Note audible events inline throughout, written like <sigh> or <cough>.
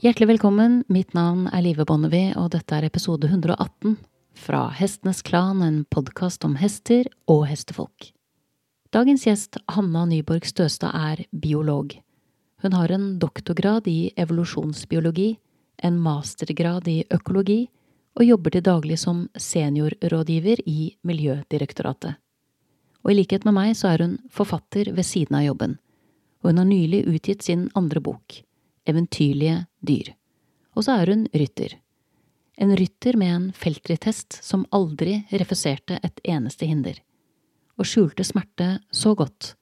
Hjertelig velkommen, mitt navn er Live Bonnevie, og dette er episode 118 fra Hestenes Klan, en podkast om hester og hestefolk. Dagens gjest, Hanna Nyborg Støstad, er biolog. Hun har en doktorgrad i evolusjonsbiologi, en mastergrad i økologi, og jobber til daglig som seniorrådgiver i Miljødirektoratet. Og i likhet med meg så er hun forfatter ved siden av jobben, og hun har nylig utgitt sin andre bok, Eventyrlige dyr. Og så er hun rytter. En rytter med en feltritthest som aldri refuserte et eneste hinder, og skjulte smerte så godt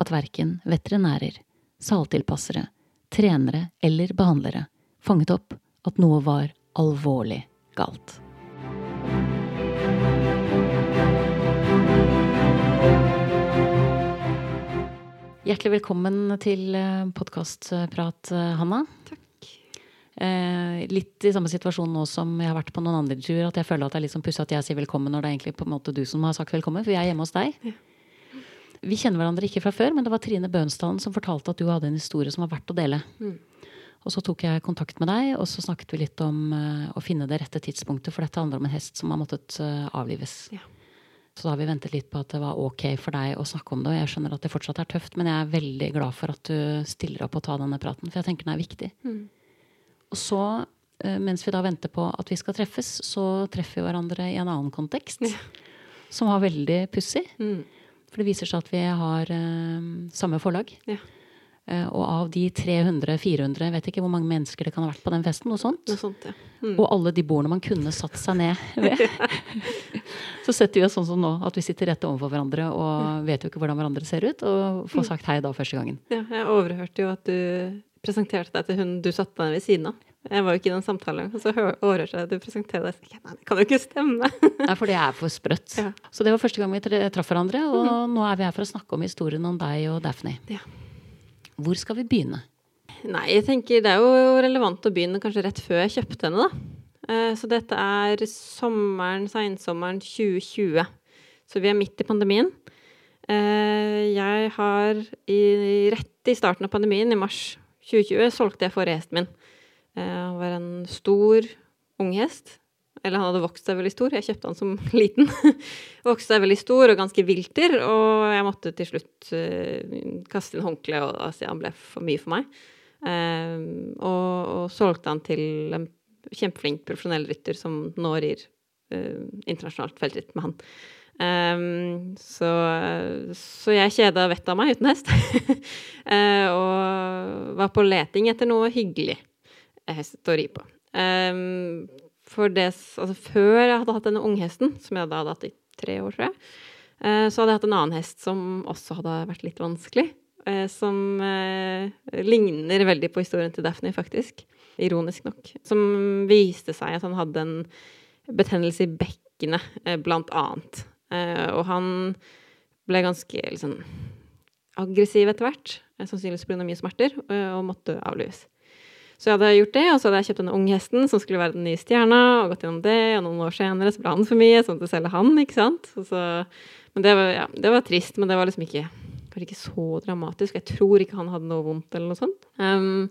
at verken veterinærer, saltilpassere, trenere eller behandlere fanget opp at noe var alvorlig galt. Hjertelig velkommen til podkastprat, Hanna. Takk. Eh, litt i samme situasjon nå som jeg har vært på noen andre turer. At jeg føler at det er litt sånn pussig at jeg sier velkommen når det er egentlig på en måte du som har sagt velkommen. For jeg er hjemme hos deg. Vi kjenner hverandre ikke fra før, men det var Trine Bønsdalen som fortalte at du hadde en historie som var verdt å dele. Og så tok jeg kontakt med deg, og så snakket vi litt om uh, å finne det rette tidspunktet. For dette handler om en hest som har måttet uh, avlives. Ja. Så da har vi ventet litt på at det var ok for deg å snakke om det. Og jeg skjønner at det fortsatt er tøft, men jeg er veldig glad for at du stiller opp og tar denne praten. For jeg tenker den er viktig. Og så, eh, mens vi da venter på at vi skal treffes, så treffer vi hverandre i en annen kontekst. Som var veldig pussig. Mm. For det viser seg at vi har uh, samme forlag. Ja. Uh, og av de 300-400, jeg vet ikke hvor mange mennesker det kan ha vært på den festen, noe sånt. Noe sånt, ja. Mm. Og alle de bordene man kunne satt seg ned ved. <laughs> så setter vi oss sånn som nå, at vi sitter rett overfor hverandre og vet jo ikke hvordan hverandre ser ut, og får sagt hei da første gangen. ja. Jeg overhørte jo at du presenterte deg til hun du satte deg ved siden av. Jeg var jo ikke i den samtalen, og så hø- overhørte jeg at du presenterte deg. Så jeg, Nei, det kan jo ikke stemme. Nei, for det er for sprøtt. Ja. Så det var første gang vi traff hverandre, og nå er vi her for å snakke om historien om deg og Daphne. Ja. Hvor skal vi begynne? Nei, jeg tenker det er jo relevant å begynne kanskje rett før jeg kjøpte henne, da. Eh, Så dette er sommeren, sensommeren 2020. Så vi er midt i pandemien. Eh, Jeg har i, rett i starten av pandemien, i mars 2020, solgte jeg forrige hesten min. Eh, Han var en stor unghest. Eller han hadde vokst seg veldig stor. Jeg kjøpte han som <laughs> liten. vokste seg veldig stor og ganske vilter, og jeg måtte til slutt eh, kaste inn håndkleet, og altså, han ble for mye for meg. Eh, og, og solgte han til en kjempeflink profesjonell rytter som nå rir internasjonalt feltritt med han. Eh, så, så jeg kjeda vettet av meg uten hest. uh, <laughs> og var på leting etter noe hyggelig hest å ri på. Um, for det, altså før jeg hadde hatt denne unghesten, som jeg hadde hatt i tre år, tror jeg, uh, så hadde jeg hatt en annen hest som også hadde vært litt vanskelig. eh, Som ligner veldig på historien til Daphne, faktisk. Ironisk nok. Som viste seg at han hadde en betennelse i bekkenet, blant annet. Eh, Og han ble ganske liksom aggressiv etter hvert, eh, sannsynligvis pga. mye smerter, eh, og måtte avlives. Så jeg hadde gjort det, og så hadde jeg kjøpt denne unghesten som skulle være den nye stjerna, og gått gjennom det, og noen år senere så ble han for mye, sånn at jeg selger han, ikke sant. Så, men det var, ja, det var trist, men det var liksom ikke, ikke så dramatisk. Jeg tror ikke han hadde noe vondt eller noe sånt. Um,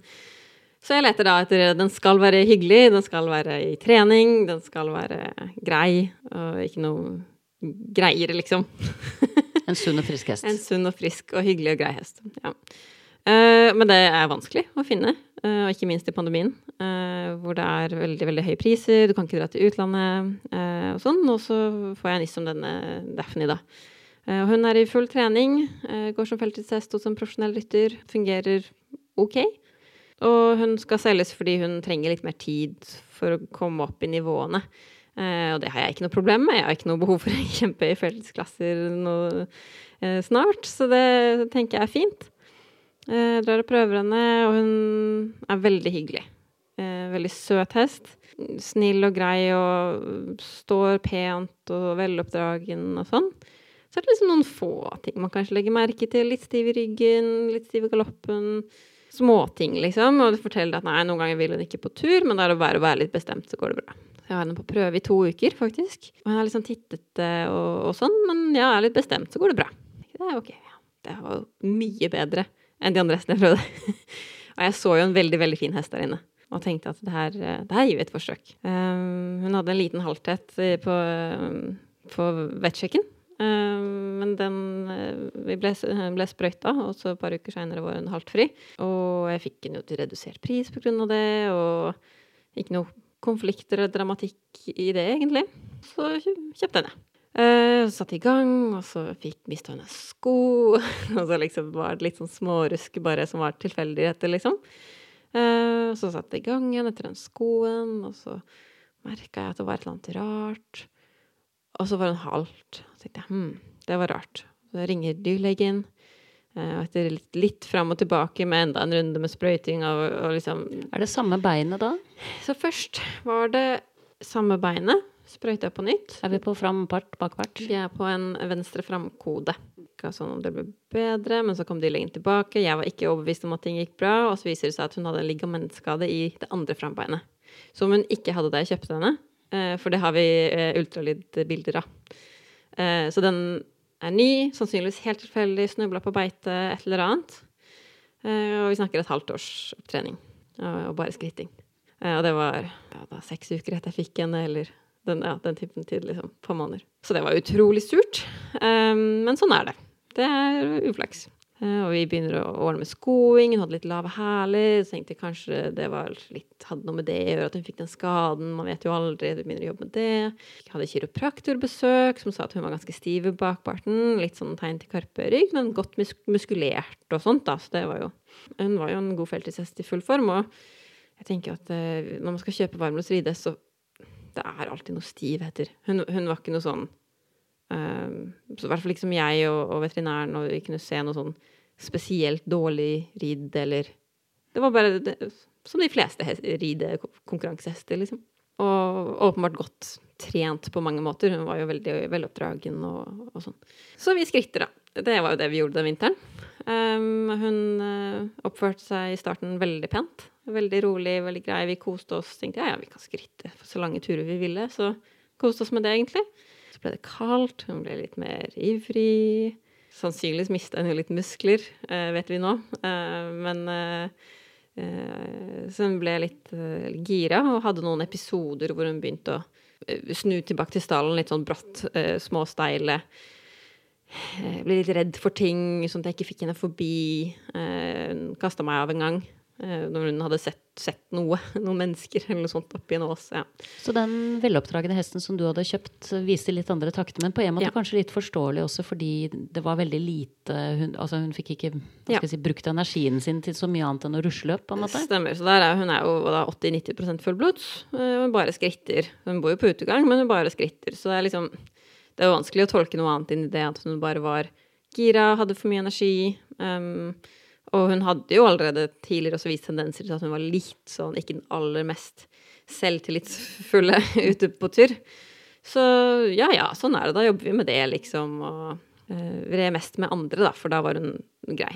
så jeg leter da etter Den skal være hyggelig, den skal være i trening, den skal være grei, og ikke noe greier, liksom. <laughs> En sunn og frisk hest. En sunn og frisk og hyggelig og grei hest. Ja. Eh, men det er vanskelig å finne, eh, og ikke minst i pandemien, eh, hvor det er veldig veldig høye priser, du kan ikke dra til utlandet og sånn. Og så får jeg niss om denne Daphne, da. Og hun er i full trening, går som feltidshest og som profesjonell rytter, fungerer ok. Og hun skal selges fordi hun trenger litt mer tid for å komme opp i nivåene. Eh, og det har jeg ikke noe problem med. Jeg har ikke noe behov for å <laughs> kjempe i nå eh, snart, så det tenker jeg er fint. Eh, Jeg drar og prøver henne, og hun er veldig hyggelig. Veldig søt hest. Snill og grei og står pent og veloppdragen og sånn. Så er det liksom noen få ting man kanskje legger merke til. Litt stiv i ryggen, litt stiv i galoppen. Småting, liksom. Og forteller at nei, noen ganger vil hun ikke på tur, men det er å være litt bestemt, så går det bra. Jeg har henne på prøve i to uker, faktisk. Og hun er litt sånn tittete og, og sånn, men ja, er litt bestemt, så går det bra. Det er ok, ja. Det var jo mye bedre enn de andre hestene jeg prøvde. <laughs> og jeg så jo en veldig, veldig fin hest der inne. og tenkte at det her, eh, det her gir vi et forsøk. Um, hun hadde en liten halvthet på, på vettsjekken. Um, men den Vi ble, ble sprøyta, og så et par uker seinere var hun halvt fri. Og jeg fikk henne jo til redusert pris på grunn av det, og ikke noe konflikter eller dramatikk i det, egentlig. Så kjøpte jeg henne. Uh, satte i gang, og så fikk mista hun sko. <laughs> og så liksom var det litt sånn smårusk bare som var tilfeldigheter, liksom. Uh, så satte jeg i gang igjen etter den skoen, og så merka jeg at det var et eller annet rart. Og så var hun og Så tenkte jeg hm, det var rart. Så ringer dyrlegen. Uh, og etter litt, litt fram og tilbake med enda en runde med sprøyting og, og liksom Er det samme beinet da? Så først var det samme beinet. Sprøyta på nytt. Er vi på frampart, bakpart? Vi er på en venstre framkode. Ikke sånn om det ble bedre, men så kom de dyrlegen tilbake. Jeg var ikke overbevist om at ting gikk bra, og så viser det seg at hun hadde en ligamentskade i det andre frambeinet. Som hun ikke hadde da jeg kjøpte henne, eh, for det har vi eh, ultralydbilder av. Eh, så den er ny, sannsynligvis helt tilfeldig, snubla på beite, et eller annet. Og vi snakker et halvt års opptrening og bare skritting. Og det var ja, da, seks uker etter jeg fikk henne, eller den, ja, den typen tid, liksom. På måneder. Så det var utrolig surt. Um, men sånn er det. Det er uflaks. Uh, og vi begynner å ordne med skoing. Hun hadde litt lave hæler. Så tenkte jeg kanskje det var litt, hadde noe med det å gjøre at hun fikk den skaden. Man vet jo aldri. Du begynner å jobbe med det. Jeg hadde kiropraktorbesøk som sa at hun var ganske stiv i bakparten. Litt sånn tegn til karperygg, men godt mus muskulert og sånt, da. Så det var jo Hun var jo en god feltishest i full form. Og jeg tenker at uh, når man skal kjøpe varmlås ride, så det er alltid noe stivheter. Hun, hun var ikke noe sånn så hvert fall ikke som jeg og, og veterinæren, og vi kunne se noe sånn spesielt dårlig ridd, eller Det var bare det, som de fleste ridekonkurransehester, liksom. Og åpenbart godt trent på mange måter. Hun var jo veldig veloppdragen og, og sånn. Så vi skritter, da. Det var jo det vi gjorde den vinteren. Um, hun uh, oppførte seg i starten veldig pent. Veldig rolig, veldig grei. Vi koste oss. Tenkte ja, ja, vi kan skritte så lange turer vi ville. Så koste oss med det, egentlig. Så ble det kaldt. Hun ble litt mer ivrig. Sannsynligvis mista hun jo litt muskler, uh, vet vi nå. Uh, men uh, så hun ble litt gira og hadde noen episoder hvor hun begynte å snu tilbake til stallen litt sånn brått, småsteile. Ble litt redd for ting, sånn at jeg ikke fikk henne forbi. Kasta meg av en gang. Eh, når hun hadde sett, sett, noe, <laughs> noen mennesker eller noe sånt oppi en ås. Ja. Så den veloppdragne hesten som du hadde kjøpt, viste litt andre takter, men på en måte ja. kanskje litt forståelig også fordi det var veldig lite Hun, altså hun fikk ikke ja. si, brukt energien sin til så mye annet enn å rusløp, på en måte? Stemmer. Så er, hun er jo 80-90 fullblods. Eh, hun bare skritter. Hun bor jo på utegang, men hun bare skritter. Så det er liksom Det er vanskelig å tolke noe annet inn i det at hun bare var gira, hadde for mye energi. Um, og hun hadde jo allerede tidligere også vist tendenser til at hun var litt sånn ikke den aller mest selvtillitsfulle <laughs> ute på tur. Så ja ja, sånn er det. Da jobber vi med det, liksom. Og uh, vred mest med andre, da, for da var hun grei.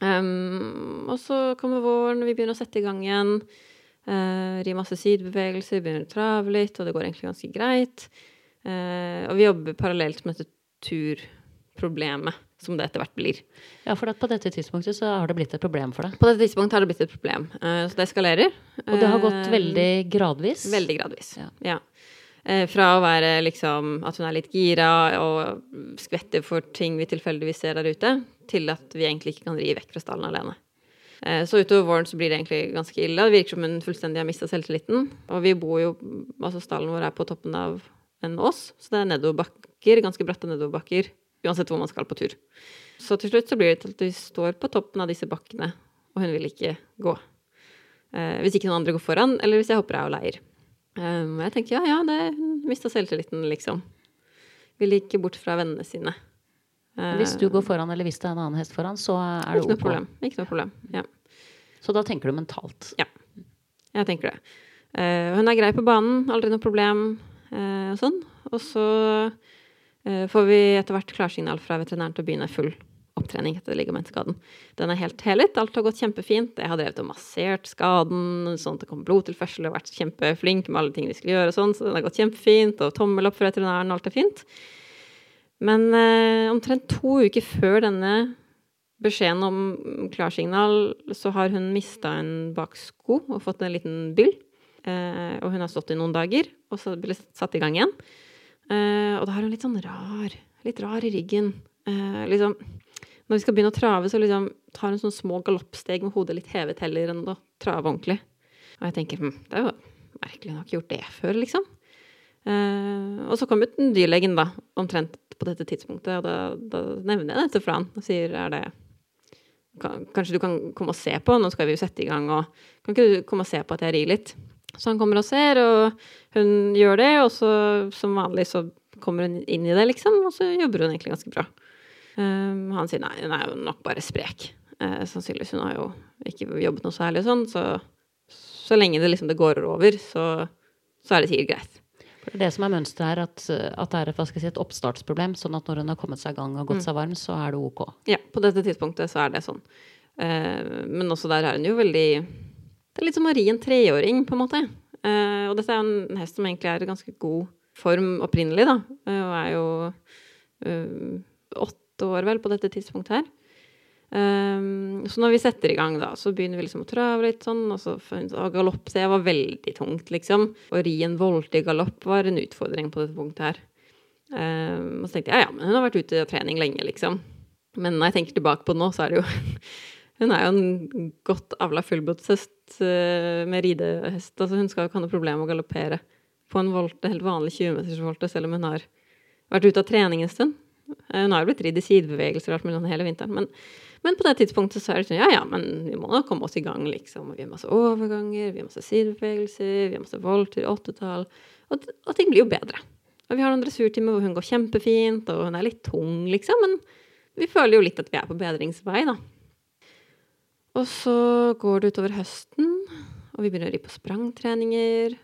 Um, og så kommer våren, vi begynner å sette i gang igjen. Uh, rir masse sidebevegelser, begynner å trave litt, og det går egentlig ganske greit. Uh, og vi jobber parallelt med dette turproblemet som det etter hvert blir. Ja, for på dette tidspunktet så har det blitt et problem for deg? På dette tidspunktet har det blitt et problem. Uh, så det eskalerer. Og det har gått veldig gradvis? Veldig gradvis, ja. ja. Uh, fra å være liksom at hun er litt gira og skvetter for ting vi tilfeldigvis ser der ute, til at vi egentlig ikke kan ri vekk fra stallen alene. Så utover våren så blir det egentlig ganske ille. Det virker som hun fullstendig har mista selvtilliten. Og vi bor jo Altså, stallen vår er på toppen av en ås, så det er nedoverbakker, ganske bratte nedoverbakker uansett hvor man skal på tur. Så til slutt så blir det til at vi står på toppen av disse bakkene, og hun vil ikke gå. Eh, hvis ikke noen andre går foran, eller hvis jeg hopper av og leier. Eh, jeg tenker ja, ja, det mista selvtilliten, liksom. Vil ikke bort fra vennene sine. Eh, hvis du går foran, eller hvis det er en annen hest foran, så er det ok? Ikke noe problem. Ikke noe problem, ja. Så da tenker du mentalt? Ja. Jeg tenker det. Uh, hun er grei på banen, aldri noe problem uh, og sånn. Og så får vi etter hvert klarsignal fra veterinæren til å begynne full opptrening etter ligamentskaden. Den er helt helet, alt har gått kjempefint. Jeg har drevet og massert skaden, sånn at det kom blodtilførsel, og vært kjempeflink med alle ting vi skulle gjøre og sånn, så den har gått kjempefint, og tommel opp for veterinæren, alt er fint. Men eh, omtrent to uker før denne beskjeden om klarsignal, så har hun mista en baksko og fått en liten byll. Eh, og hun har stått i noen dager, og så ble satt i gang igjen. Eh, og da har hun litt sånn rar, litt rar i ryggen. Eh, liksom, når vi skal begynne å trave, så liksom tar hun sånne små galoppsteg med hodet litt hevet heller enn å trave ordentlig. Og jeg tenker hm, det er jo merkelig, ikke gjort det før, liksom. Eh, og så kom ut dyrlegen, da, omtrent på dette tidspunktet, og da, da nevner jeg dette for han og sier er det Kanskje du kan komme og se på, nå skal vi jo sette i gang, og kan ikke du komme og se på at jeg rir litt? Så han kommer og ser, og hun gjør det, og så som vanlig så kommer hun inn i det, liksom, og så jobber hun egentlig ganske bra. Um, han sier nei, hun er jo nok bare sprek. Uh, sannsynligvis. Hun har jo ikke jobbet noe særlig og sånn, så så lenge det liksom det går over, så, så er det sikkert greit. For det som er mønsteret her, at, at det er si, et, oppstartsproblem, sånn at når hun har kommet seg i gang og gått mm. seg varm, så er det ok. Ja, på dette tidspunktet så er det sånn. Uh, men også der er hun jo veldig Det er litt som å ri en treåring, på en måte. Uh, og dette er en hest som egentlig er i ganske god form opprinnelig, da. Uh, og er jo åtte år, vel, på dette tidspunktet her. Så når vi setter i gang, da, så begynner vi liksom å trave litt sånn, og så og galopp det var veldig tungt, liksom. Å ri en voldelig galopp var en utfordring på dette punktet her. Og så tenkte jeg ja, ja, men hun har vært ute i trening lenge, liksom. Men når jeg tenker tilbake på det nå, så er det jo <laughs> Hun er jo en godt avla fullblodshest uh, med ridehest. Altså hun skal jo ikke ha noe problem med å galoppere på en volte, helt vanlig 20-metersvolte, selv om hun har vært ute av trening en stund. Uh, hun har jo blitt ridd i sidebevegelser og alt mulig sånn hele vinteren. men men på det tidspunktet så er det sånn ja, ja, men vi må da komme oss i gang, liksom. Vi har masse overganger, vi har masse sidebevegelser, vi har masse volter, åttetall. Og, og ting blir jo bedre. Og vi har noen dressurtimer hvor hun går kjempefint, og hun er litt tung, liksom. Men vi føler jo litt at vi er på bedringsvei, da. Og så går det utover høsten, og vi begynner å ri på sprangtreninger.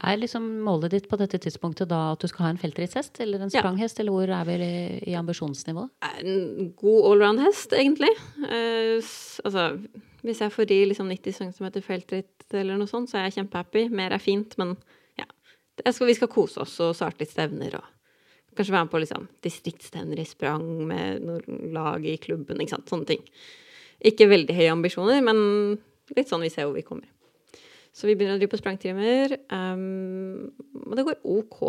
Er liksom målet ditt på dette tidspunktet da at du skal ha en feltritshest eller en spranghest, ja. eller hvor er vi i, ambisjonsnivået? En god allround-hest, egentlig. Eh, altså, hvis jeg får ri liksom 90 cm feltritt eller noe sånt, så er jeg kjempehappy. Mer er fint, men ja. Skal, vi skal kose oss og starte litt stevner og kanskje være med på liksom, distriktsstevner i sprang med noe lag i klubben, ikke sant. Sånne ting. Ikke veldig høye ambisjoner, men litt sånn vi ser hvor vi kommer. Så vi begynner å drive på sprangtimer. Um, og det går OK.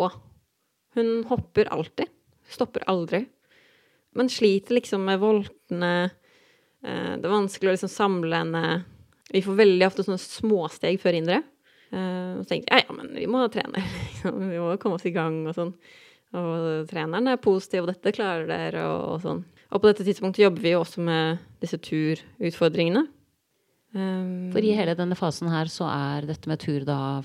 Hun hopper alltid. Stopper aldri. Men sliter liksom med voltene. Uh, det er vanskelig å liksom samle henne. Vi får veldig ofte sånne småsteg før indre. Uh, og så tenkte jeg ja, ja, men vi må trene. <laughs> vi må komme oss i gang og sånn. Og treneren er positiv, og dette klarer dere, og sånn. Og på dette tidspunktet jobber vi jo også med disse turutfordringene. Um, For i hele denne fasen her så er dette med tur da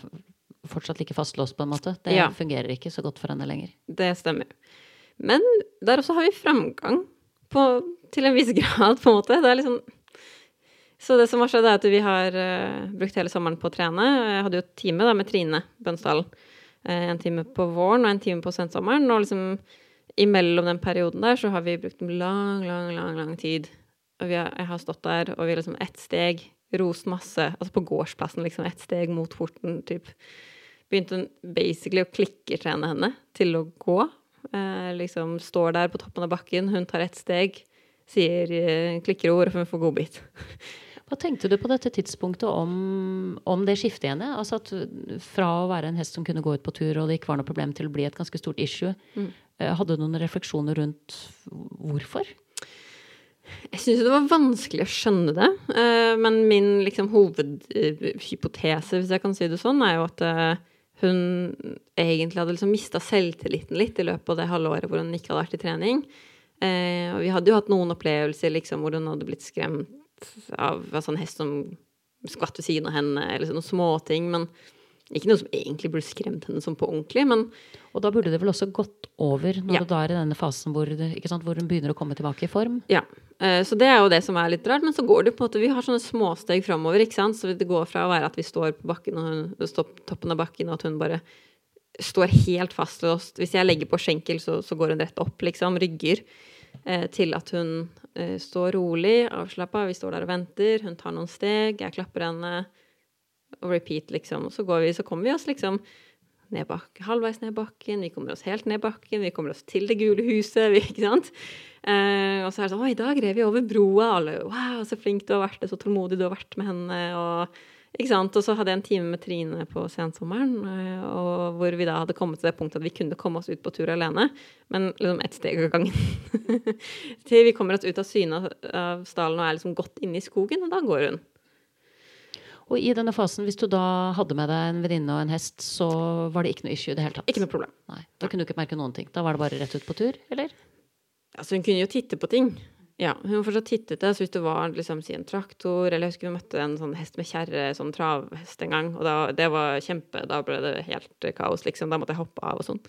fortsatt like fastlåst, på en måte. Det ja. fungerer ikke så godt for henne lenger. Det stemmer. Men der også har vi framgang på, til en viss <laughs> grad, på en måte. Det er liksom Så det som har skjedd, er at vi har uh, brukt hele sommeren på å trene. Jeg hadde jo et time da med Trine Bønsdalen. Uh, en time på våren og en time på sensommeren. Og liksom imellom den perioden der så har vi brukt lang, lang, lang, lang tid. Og har, jeg har stått der, og vi har liksom ett steg rost masse, altså på gårdsplassen, liksom ett steg mot porten, typ. Begynte basically å klikkertrene henne til å gå. Eh, liksom står der på toppen av bakken, hun tar ett steg, sier eh, klikkerord, og hun får godbit. Hva tenkte du på dette tidspunktet om, om det skiftet igjen? Altså at fra å være en hest som kunne gå ut på tur, og det ikke var noe problem, til å bli et ganske stort issue. Mm. Eh, hadde du noen refleksjoner rundt hvorfor? Jeg syns det var vanskelig å skjønne det. Eh, men min liksom, hovedhypotese, hvis jeg kan si det sånn, er jo at eh, hun egentlig hadde liksom mista selvtilliten litt i løpet av det halve året hvor hun ikke hadde vært i trening. Og vi hadde jo hatt noen opplevelser liksom, hvor hun hadde blitt skremt av en sånn hest som skvatt ved siden av henne, eller sånne småting. Men ikke noe som egentlig burde skremt henne sånn på ordentlig, men Og da burde det vel også gått over, når ja. du da er i denne fasen hvor, sant, hvor, hun begynner å komme tilbake i form? Ja. Eh, så det er jo det som er litt rart. Men så går det på en måte Vi har sånne småsteg framover, ikke sant. Så det går fra å være at vi står på bakken, og hun toppen av bakken, og at hun bare står helt fastlåst. Hvis jeg legger på skjenkel, så, så går hun rett opp, liksom. Rygger. Eh, til at hun eh, står rolig, avslappa. Vi står der og venter. Hun tar noen steg. Jeg klapper henne og repeat, liksom. Og så vi, så kommer vi oss liksom ned bak, halvveis ned bakken, vi kommer oss helt ned bakken, vi kommer oss til det gule huset, <laughs> vi, ikke sant. Eh, og så er det sånn Å, i dag rev vi over broa, alle Wow, så flink du har vært, så tålmodig du har vært med henne, og ikke sant? Og så hadde jeg en time med Trine på sensommeren, eh, og hvor vi da hadde kommet til det punktet at vi kunne komme oss ut på tur alene, men liksom ett steg av gangen. <laughs> Til vi kommer oss ut av syne av stallen og er liksom godt inne i skogen, og da går hun. Og i denne fasen, hvis du da hadde med deg en venninne og en hest, så var det ikke noe issue i det hele tatt? Ikke noe problem. Nei, Da kunne du ikke merke noen ting? Da var det bare rett ut på tur, eller? Altså, hun kunne jo titte på ting. Ja, hun fortsatt tittet det. Så hvis det var liksom, si en traktor, eller jeg husker vi møtte en sånn hest med kjerre, sånn travhest en gang, og da, det var kjempe Da ble det helt kaos, liksom. Da måtte jeg hoppe av og sånn.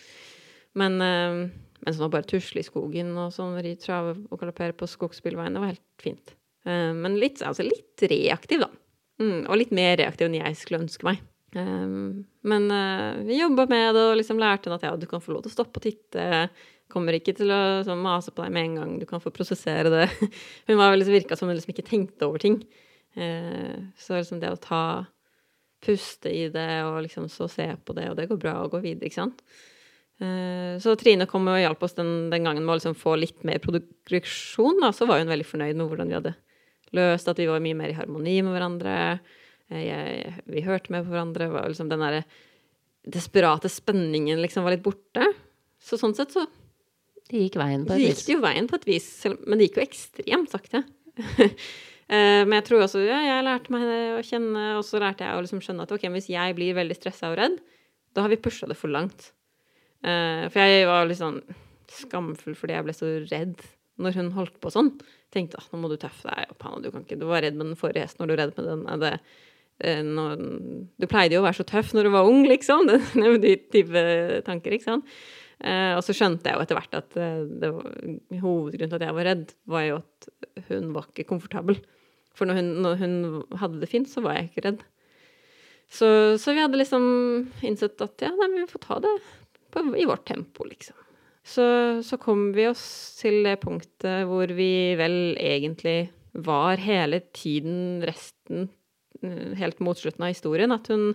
Men, øh, men sånn å bare tusle i skogen og sånn, ri trav og galoppere på skogsbilveiene, var helt fint. Uh, men litt, altså litt reaktiv, da. Mm, og litt mer reaktiv enn jeg skulle ønske meg. Um, men uh, vi jobba med det og liksom lærte henne at ja, du kan få lov til å stoppe og titte. Kommer ikke til å sånn, mase på deg med en gang. Du kan få prosessere det. <laughs> hun var liksom, virka som hun liksom ikke tenkte over ting. Uh, så liksom det å ta Puste i det og liksom så se på det, og det går bra å gå videre, ikke sant. Uh, så Trine kom og hjalp oss den, den gangen med å liksom få litt mer produksjon. Da. Så var hun veldig fornøyd med hvordan vi hadde løst, at vi var mye mer i harmoni med hverandre. Eh, jeg, vi hørte med på hverandre. Var liksom den derre desperate spenningen liksom var litt borte. Så sånn sett så Det gikk veien på et vis. Det gikk jo veien på et vis, men det gikk jo ekstremt sakte. <laughs> Eh, men jeg tror også ja, jeg lærte meg det å kjenne, og så lærte jeg å liksom skjønne at ok, hvis jeg blir veldig stressa og redd, da har vi pusha det for langt. Eh, for jeg var litt sånn skamfull fordi jeg ble så redd når hun holdt på sånn. Tenkte at nå må du tøffe deg opp, Hanna. Du, kan ikke, du var redd med den forrige hesten, når du er redd med den. er det, når, du pleide jo å være så tøff når du var ung, liksom. <laughs> Den, de type tanker, ikke sant. Eh, og så skjønte jeg jo etter hvert at det var, hovedgrunnen til at jeg var redd, var jo at hun var ikke komfortabel. For når hun, når hun hadde det fint, så var jeg ikke redd. Så, så vi hadde liksom innsett at ja, nei, vi får ta det på, i vårt tempo, liksom. Så, så kom vi oss til det punktet hvor vi vel egentlig var hele tiden, resten, helt mot slutten av historien, at hun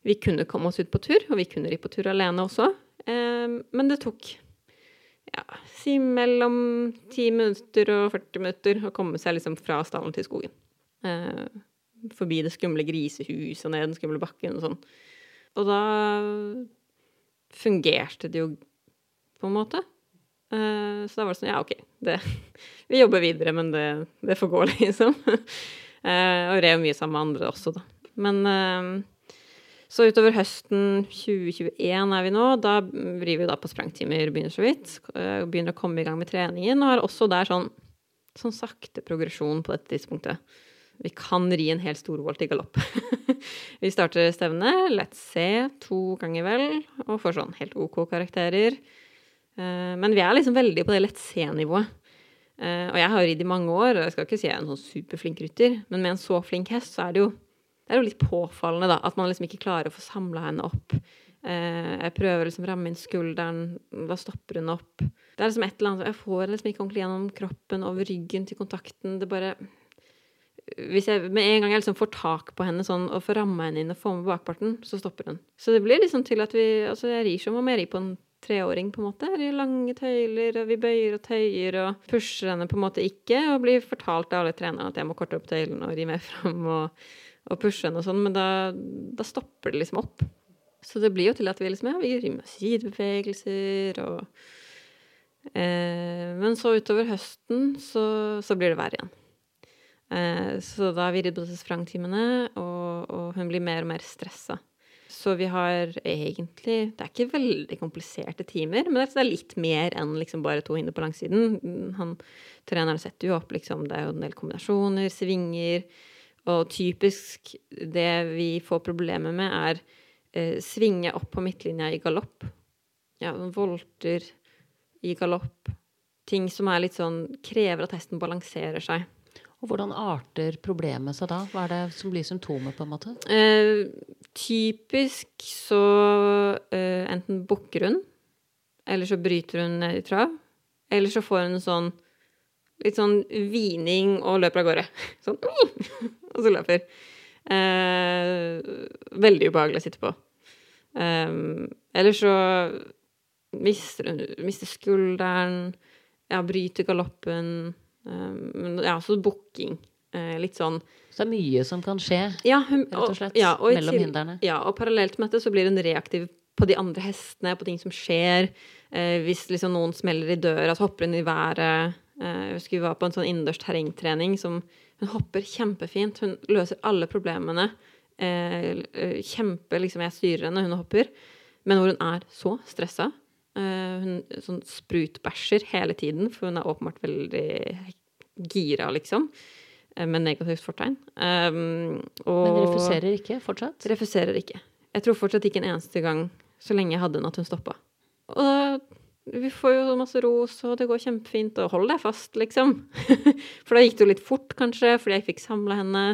Vi kunne komme oss ut på tur, og vi kunne ri på tur alene også. Eh, men det tok ja, si mellom 10 minutter og 40 minutter å komme seg liksom fra stallen til skogen. Eh, forbi det skumle grisehuset og ned den skumle bakken og sånn. Og da fungerte det jo på en måte. Uh, så da var det sånn, ja, OK, det, vi jobber videre, men det, det får gå, <laughs> liksom. uh, og rev mye sammen med andre også, da. Men uh, så utover høsten 2021 er vi nå. Da driver vi da på sprangtimer, begynner så vidt. begynner å komme i gang med treningen, og har også der sånn, sånn sakte progresjon på dette tidspunktet. Vi kan ri en helt storvolt i galopp. <laughs> vi starter stevnet, let's se, to ganger vel, og får sånn helt OK karakterer. Men vi er liksom veldig på det lett se-nivået. Og jeg har ridd i mange år, og jeg skal ikke si jeg er en sånn superflink rytter, men med en så flink hest, så er det jo, det er jo litt påfallende, da, at man liksom ikke klarer å få samla henne opp. Jeg prøver liksom å ramme inn skulderen, da stopper hun opp. Det er liksom et eller annet Jeg får liksom ikke ordentlig gjennom kroppen, over ryggen til kontakten. Det bare hvis jeg med en gang jeg liksom får tak på henne sånn, og får ramma henne inn og får med bakparten, så stopper hun. Så det blir liksom til at vi Altså, jeg rir som om jeg rir på en treåring, på en måte. I lange tøyler, og vi bøyer og tøyer og pusher henne på en måte ikke, og blir fortalt av alle trenerne at jeg må korte opp tøylene og ri mer fram og, og pushe henne og sånn, men da, da, stopper det liksom opp. Så det blir jo til at vi liksom, ja, vi rir med sidebevegelser og eh, Men så utover høsten så, så blir det verre igjen. Så da har vi ridd på sprangtimene, og, og, hun blir mer og mer stressa. Så vi har egentlig Det er ikke veldig kompliserte timer, men det er litt mer enn liksom bare to hinder på langsiden. Han, treneren setter jo opp liksom, Det er jo en del kombinasjoner, svinger. Og typisk det vi får problemer med, er eh, svinge opp på midtlinja i galopp. Ja, volter i galopp. Ting som er litt sånn Krever at hesten balanserer seg. Og hvordan arter problemet seg da? Hva er det som blir symptomet? på en måte? Eh, typisk så eh, enten bukker hun, eller så bryter hun ned i trav. Eller så får hun en sånn litt sånn hvining og løper av gårde. <laughs> Sånn <laughs> og så løper. Eh, veldig ubehagelig å sitte på. Um, eller så mister mister skulderen, ja, bryter galoppen. Um, ja, så booking. Uh, litt sånn Så det er mye som kan skje, ja, hun, rett og slett, ja, og mellom hindrene. Ja, og parallelt med dette så blir hun reaktiv på de andre hestene, på ting som skjer. Eh, hvis liksom noen smeller i døra, så hopper hun i været. Eh, jeg husker vi var på en sånn innendørs terrengtrening som Hun hopper kjempefint. Hun løser alle problemene. Eh, eh, kjempe liksom Jeg styrer henne, hun hopper. Men hvor hun er så stressa. Eh, hun sånn sprutbæsjer hele tiden, for hun er åpenbart veldig gira, liksom. Eh, med negativt fortegn. Um, Men refuserer ikke fortsatt? Refuserer ikke. Jeg tror fortsatt ikke en eneste gang så lenge jeg hadde henne, at hun stoppa. Og da, vi får jo masse ros, og det går kjempefint, og hold deg fast, liksom. <laughs> For da gikk det jo litt fort, kanskje, fordi jeg fikk samla henne.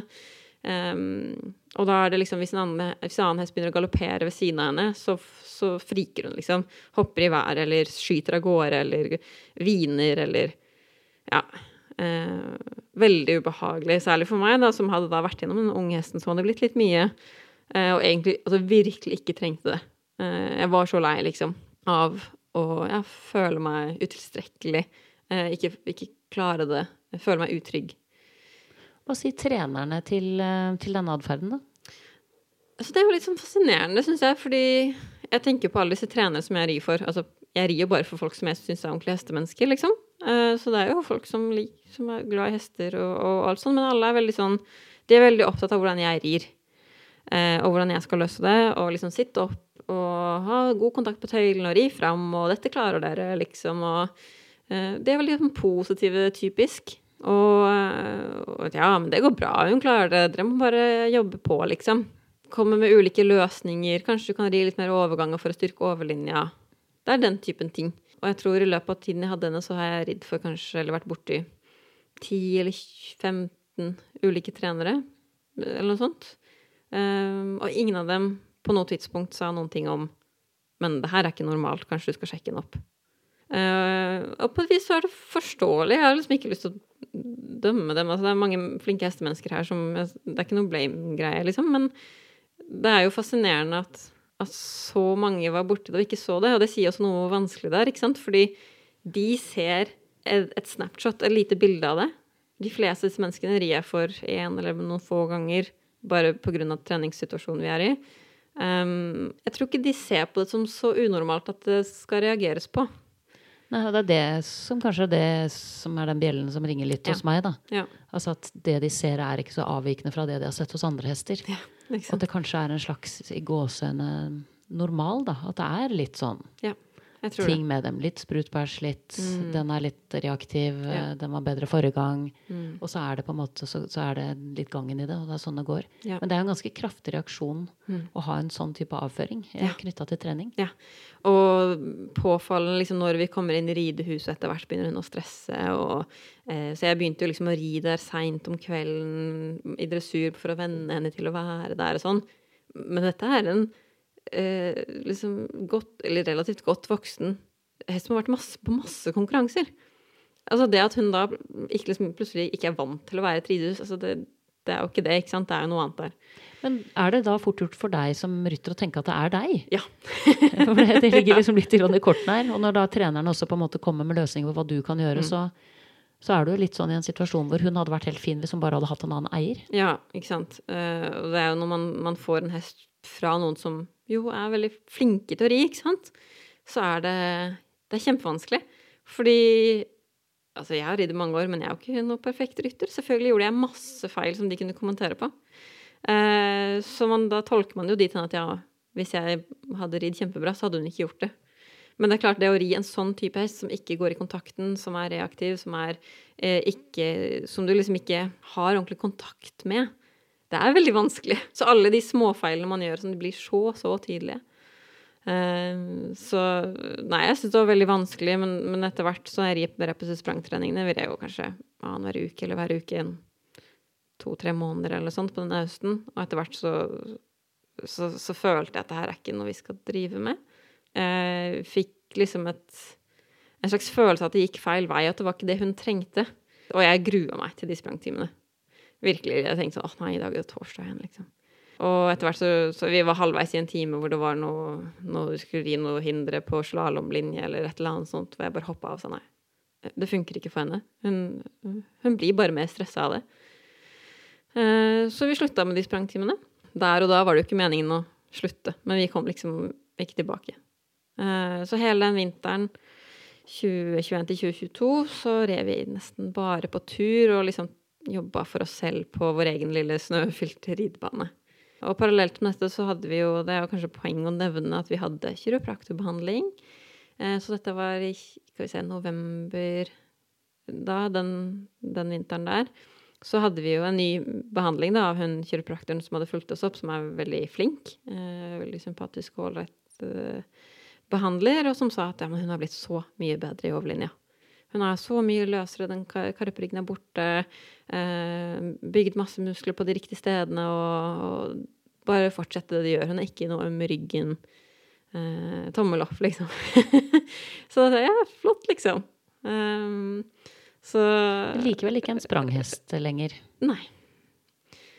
Ehm, og da er det liksom, hvis en annen, hvis en annen hest begynner å galoppere ved siden av henne, så, så friker hun, liksom. Hopper i været, eller skyter av gårde, eller hviner, eller Ja. Eh, veldig ubehagelig, særlig for meg, da, som hadde da vært gjennom den unge hesten så hadde blitt litt mye, eh, og egentlig altså, virkelig ikke trengte det. Eh, jeg var så lei, liksom, av å ja, føle meg utilstrekkelig, eh, ikke, ikke klare det, føle meg utrygg. Hva sier trenerne til, eh, til denne atferden, da? Altså, det er jo litt sånn fascinerende, syns jeg, fordi jeg tenker på alle disse trenere som jeg rir for. Altså, jeg rir jo bare for folk som jeg syns er ordentlige hestemennesker, liksom. Eh, så det er jo folk som, liker, som er glad i hester og, og alt sånt, men alle er veldig sånn De er veldig opptatt av hvordan jeg rir, eh, og hvordan jeg skal løse det, og liksom sitte opp og ha god kontakt på tøylen og ri fram, og 'dette klarer dere', liksom, og Det er veldig sånn positive, typisk. Og, og ja, men det går bra, hun klarer det, dere må bare jobbe på, liksom. Komme med ulike løsninger, kanskje du kan ri litt mer overganger for å styrke overlinja. Det er den typen ting. Og jeg tror i løpet av tiden jeg hadde henne, så har jeg ridd for kanskje, eller vært borti 10 eller 15 ulike trenere, eller noe sånt. Um, og ingen av dem på noe tidspunkt sa noen ting om men det her er ikke normalt, kanskje du skal sjekke den opp. Uh, og på et vis så er det forståelig. Jeg har liksom ikke lyst til å dømme dem. Altså, det er mange flinke hestemennesker her som Det er ikke noe blame-greie, liksom. Men det er jo fascinerende at, at så mange var borti det og ikke så det. Og det sier også noe vanskelig der, ikke sant? Fordi de ser et, et snapshot, et lite bilde av det. De fleste disse menneskene rir jeg for én eller noen få ganger bare pga. treningssituasjonen vi er i. Um, jeg tror ikke de ser på det som så unormalt at det skal reageres på. Nei, det er det som kanskje er det som er den bjellen som ringer litt hos meg, da. Ja, Altså at det de ser er ikke så avvikende fra det de har sett hos andre hester. Ja, liksom. at det kanskje er en slags i gåseøyne normal, da. At det er litt sånn Ja, ting med dem. Litt sprutbæsj, litt Mm. Den er litt reaktiv, Ja. eh, den var bedre forrige gang. Mm. Og så er det på en måte så, så er det litt gangen i det, og det er sånn det går. Ja. Men det er en ganske kraftig reaksjon Mm. å ha en sånn type avføring eh, Ja. knytta til trening. Og påfallende liksom når vi kommer inn i ridehuset etter hvert, begynner hun å stresse. Og, eh, så jeg begynte jo liksom å ri der seint om kvelden i dressur for å venne henne til å være der og sånn. Men dette er en eh, liksom godt, eller relativt godt voksen hest som har vært masse, på masse konkurranser. Altså det at hun da ikke liksom, plutselig ikke er vant til å være et ridehus, altså det, det er jo ikke det, ikke sant? Det er jo noe annet der. Men er det da fort gjort for deg som rytter å tenke at det er deg? Ja. <laughs> For det, det ligger liksom litt i kortene her. Og når da treneren også på en måte kommer med løsninger på hva du kan gjøre, Mm. så, så er du jo litt sånn i en situasjon hvor hun hadde vært helt fin hvis hun bare hadde hatt en annen eier. Ja, ikke sant. Eh, og det er jo når man, man får en hest fra noen som jo er veldig flinke til å ri, ikke sant, så er det, det er kjempevanskelig. Fordi Altså, jeg har ridd i mange år, men jeg er jo ikke noe perfekt rytter. Selvfølgelig gjorde jeg masse feil som de kunne kommentere på. Eh, så man, da tolker man jo dit hen at ja, hvis jeg hadde ridd kjempebra, så hadde hun ikke gjort det. Men det er klart, det å ri en sånn type hest som ikke går i kontakten, som er reaktiv, som er eh, ikke Som du liksom ikke har ordentlig kontakt med, det er veldig vanskelig. Så alle de småfeilene man gjør, som de blir så, så tydelige. Eh, så Nei, jeg syns det var veldig vanskelig, men, men etter hvert så jeg rir på sprangtreningene, vil jeg jo kanskje annenhver uke eller hver uke en to-tre måneder eller sånt på denne høsten. Og etter hvert så, så, så følte jeg at det her er ikke noe vi skal drive med. Jeg fikk liksom et en slags følelse av at det gikk feil vei, at det var ikke det hun trengte. Og jeg grua meg til de sprangtimene. Virkelig. Jeg tenkte sånn åh nei, i dag er det torsdag igjen, liksom. Og etter hvert så, så vi var halvveis i en time hvor det var noe, noe du skulle gi noe hindre på slalåmlinje eller et eller annet sånt, hvor jeg bare hoppa av og sa nei. Det funker ikke for henne. Hun, hun blir bare mer stressa av det. Eh, så vi slutta med de sprangtimene. Der og da var det jo ikke meningen å slutte, men vi kom liksom ikke tilbake. Eh, så hele den vinteren 2021 til 2022 så rev vi nesten bare på tur og liksom jobba for oss selv på vår egen lille snøfylte ridebane. Og parallelt med dette så hadde vi jo, det er kanskje poeng å nevne at vi hadde kiropraktorbehandling. Eh, så dette var i skal vi se, november da, den, den, vinteren der. Så hadde vi jo en ny behandling da, av hun kiropraktoren som hadde fulgt oss opp, som er veldig flink. Eh, veldig sympatisk og ålreit eh, behandler, og som sa at ja, hun har blitt så mye bedre i overlinja. Hun er så mye løsere, den karpryggen er borte. Eh, bygd masse muskler på de riktige stedene og, og bare fortsette det de gjør. Hun er ikke noe øm i ryggen. Eh, tommel opp, liksom. <laughs> så det er ja, flott, liksom. Um, så Likevel ikke en spranghest lenger. Nei.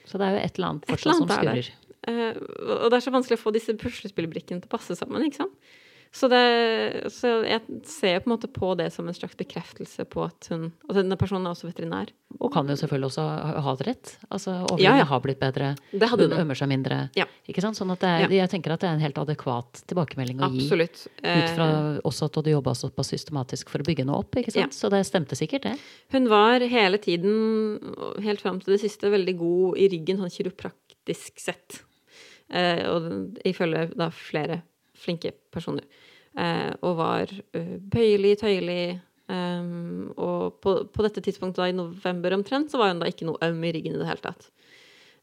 Så det er jo et eller annet fortsatt som skurrer. Uh, og det er så vanskelig å få disse puslespillbrikkene til å passe sammen, ikke sant. Så, det, så, jeg ser på en måte på det som en slags bekreftelse på at hun Altså denne personen er også veterinær. Og kan jo selvfølgelig også ha det rett. Altså overlevingen ja, ja. har blitt bedre, hun ømmer seg mindre. Ja. Ikke sant? Sånn at det er, jeg tenker at det er en helt adekvat tilbakemelding å Absolutt. gi. Ut fra eh, også at du jobba såpass systematisk for å bygge noe opp. ikke sant? Så det stemte sikkert, det. Hun var hele tiden, helt fram til det siste, veldig god i ryggen sånn kiropraktisk sett. Eh, og ifølge da flere flinke personer. Eh, og var uh, bøyelig, tøyelig. Um, og på, på, dette tidspunktet, da, i november omtrent, så var hun da ikke noe øm i ryggen i det hele tatt.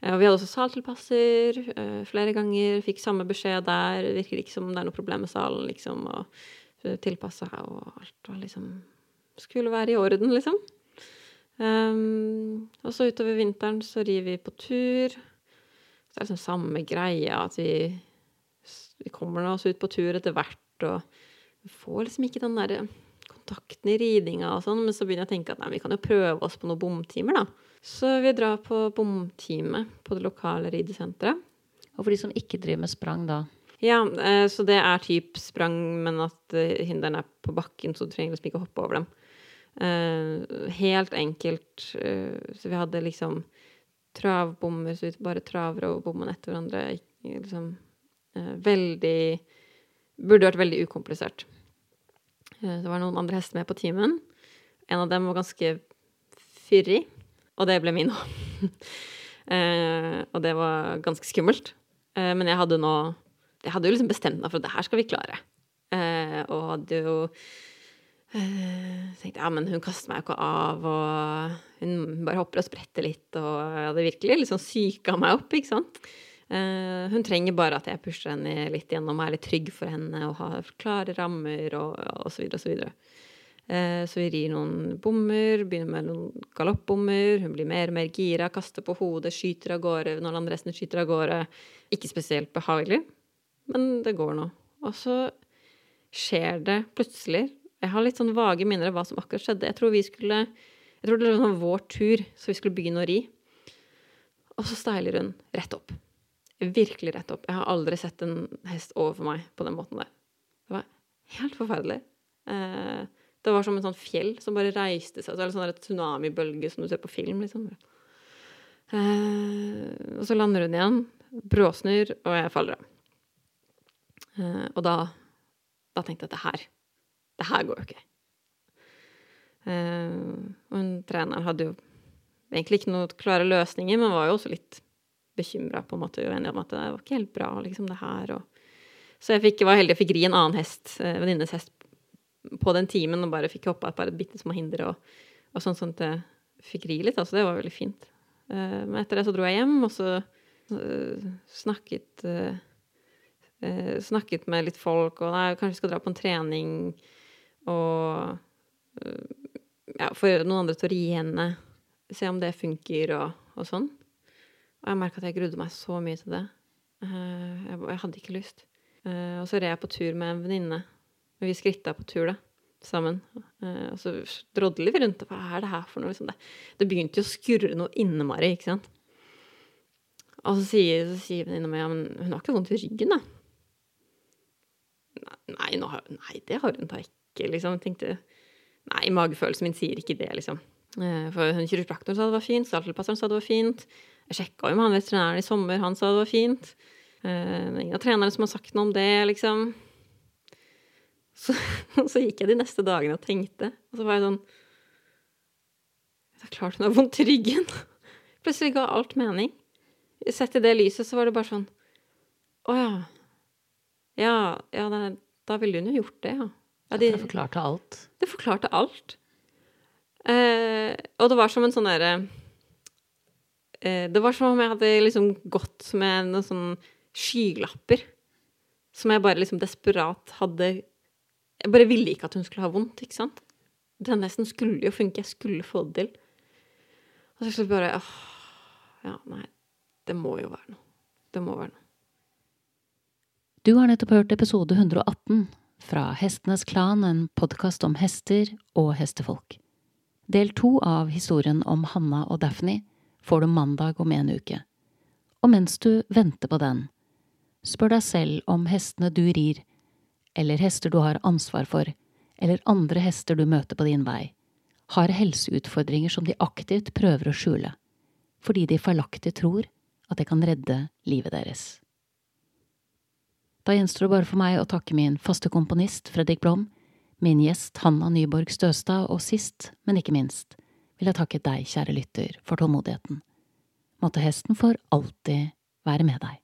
Og vi hadde også saltilpasser flere ganger. Fikk samme beskjed der. Virker ikke som det er noe problem med salen, liksom. Og tilpassa, og alt var liksom Skulle være i orden, liksom. Um, og så utover vinteren så rir vi på tur. Så det er liksom samme greia at vi vi kommer oss ut på tur etter hvert, og vi får liksom ikke den derre kontakten i ridinga og sånn, men så begynner jeg å tenke at nei, vi kan jo prøve oss på noen bomtimer, da. Så vi drar på bomtime på det lokale ridesenteret. Og for de som ikke driver med sprang, da? Ja, eh, så det er typ sprang, men at hinderne er på bakken, så du trenger liksom ikke å hoppe over dem. Eh, helt enkelt. Så vi hadde liksom travbommer, så vi bare traver over bommen etter hverandre. Liksom Eh, veldig Burde vært veldig ukomplisert. Eh, det var noen andre hester med på timen. En av dem var ganske fyrig, og det ble min òg. <laughs> Eh, og det var ganske skummelt. Men jeg hadde nå Jeg hadde jo liksom bestemt meg for at det her skal vi klare. Og hadde jo tenkte ja, men hun kaster meg jo ikke av, og hun bare hopper og spretter litt, og jeg hadde virkelig liksom psyka meg opp, ikke sant. Uh, hun trenger bare at jeg pusher henne litt gjennom og er litt trygg for henne og har klare rammer og osv. osv. Så, videre, uh, så vi rir noen bommer, begynner med noen galoppbommer. Hun blir mer og mer gira, kaster på hodet, skyter av gårde når andre resten skyter av gårde. Ikke spesielt behagelig, men det går nå. Og så skjer det plutselig Jeg har litt sånn vage minner av hva som akkurat skjedde. Jeg tror vi skulle Jeg tror det var vår tur, så vi skulle begynne å ri. Og så steiler hun rett opp virkelig rett opp. Jeg har aldri sett en hest overfor meg på den måten der. Det var helt forferdelig. Eh, det var som en sånn fjell som bare reiste seg. Eller sånn tsunamibølge som du ser på film, liksom. Eh, og så lander hun igjen, bråsnur, og jeg faller av. Eh, og da, da tenkte jeg at det her Det her går jo ikke. Og hun treneren hadde jo egentlig ikke noen klare løsninger, men var jo også litt bekymra på en måte og uenig om at det var ikke helt bra, liksom, det her. Og... Så jeg fikk, var heldig og fikk ri en annen hest, eh, venninnes hest, på den timen og bare fikk hoppa et par bitte små hindre og, og sånn at jeg fikk ri litt. Altså, det var veldig fint. Uh, men etter det så dro jeg hjem, og så uh, snakket uh, Snakket med litt folk, og nei, kanskje vi skal dra på en trening, og ja, få noen andre til å ri henne, se om det funker, og, og sånn. Og jeg merka at jeg grudde meg så mye til det. Eh, jeg hadde ikke lyst. Eh, og så red jeg på tur med en venninne. Vi skritta på tur, da, sammen. Eh, og så drodler vi rundt. Hva er det her for noe? Liksom det. begynte jo å skurre noe innmari, ikke sant. Og så sier, så sier venninna mi ja, men hun har ikke vondt i ryggen, da. Nei, har, nei, det har hun da ikke, liksom. Tenkte Nei, magefølelsen min sier ikke det, liksom. For hun kiropraktoren sa det var fint, saltilpasseren sa det var fint. Jeg sjekka jo med han veterinæren i sommer, han sa det var fint. Uh, ingen av trenerne som har sagt noe om det, liksom. Så, <laughs> så, gikk jeg de neste dagene og tenkte, og så var jeg sånn Det er klart hun har vondt i ryggen. <laughs> Plutselig ga alt mening. Sett i det lyset så var det bare sånn Å ja. Ja, ja det, da ville hun jo gjort det, ja. ja de, det forklarte alt. Det forklarte alt. Uh, og det var som en sånn derre Det var som om jeg hadde liksom gått med noen sånne skylapper som jeg bare liksom desperat hadde Jeg bare ville ikke at hun skulle ha vondt, ikke sant? Den nesten skulle jo funke, jeg skulle få det til. Og så bare åh, Ja, nei, det må jo være noe. Det må være noe. Du har nettopp hørt episode 118 fra Hestenes Klan, en podkast om hester og hestefolk. Del to av historien om Hanna og Daphne får du mandag om en uke. Og mens du venter på den, Spør deg selv om hestene du rir, eller hester du har ansvar for, eller andre hester du møter på din vei, har helseutfordringer som de aktivt prøver å skjule, fordi de feilaktig tror at det kan redde livet deres. Da gjenstår det bare for meg å takke min faste komponist Fredrik Blom, min gjest Hanna Nyborg Støstad, og sist, men ikke minst, vil jeg takke deg, kjære lytter, for tålmodigheten. Måtte hesten for alltid være med deg.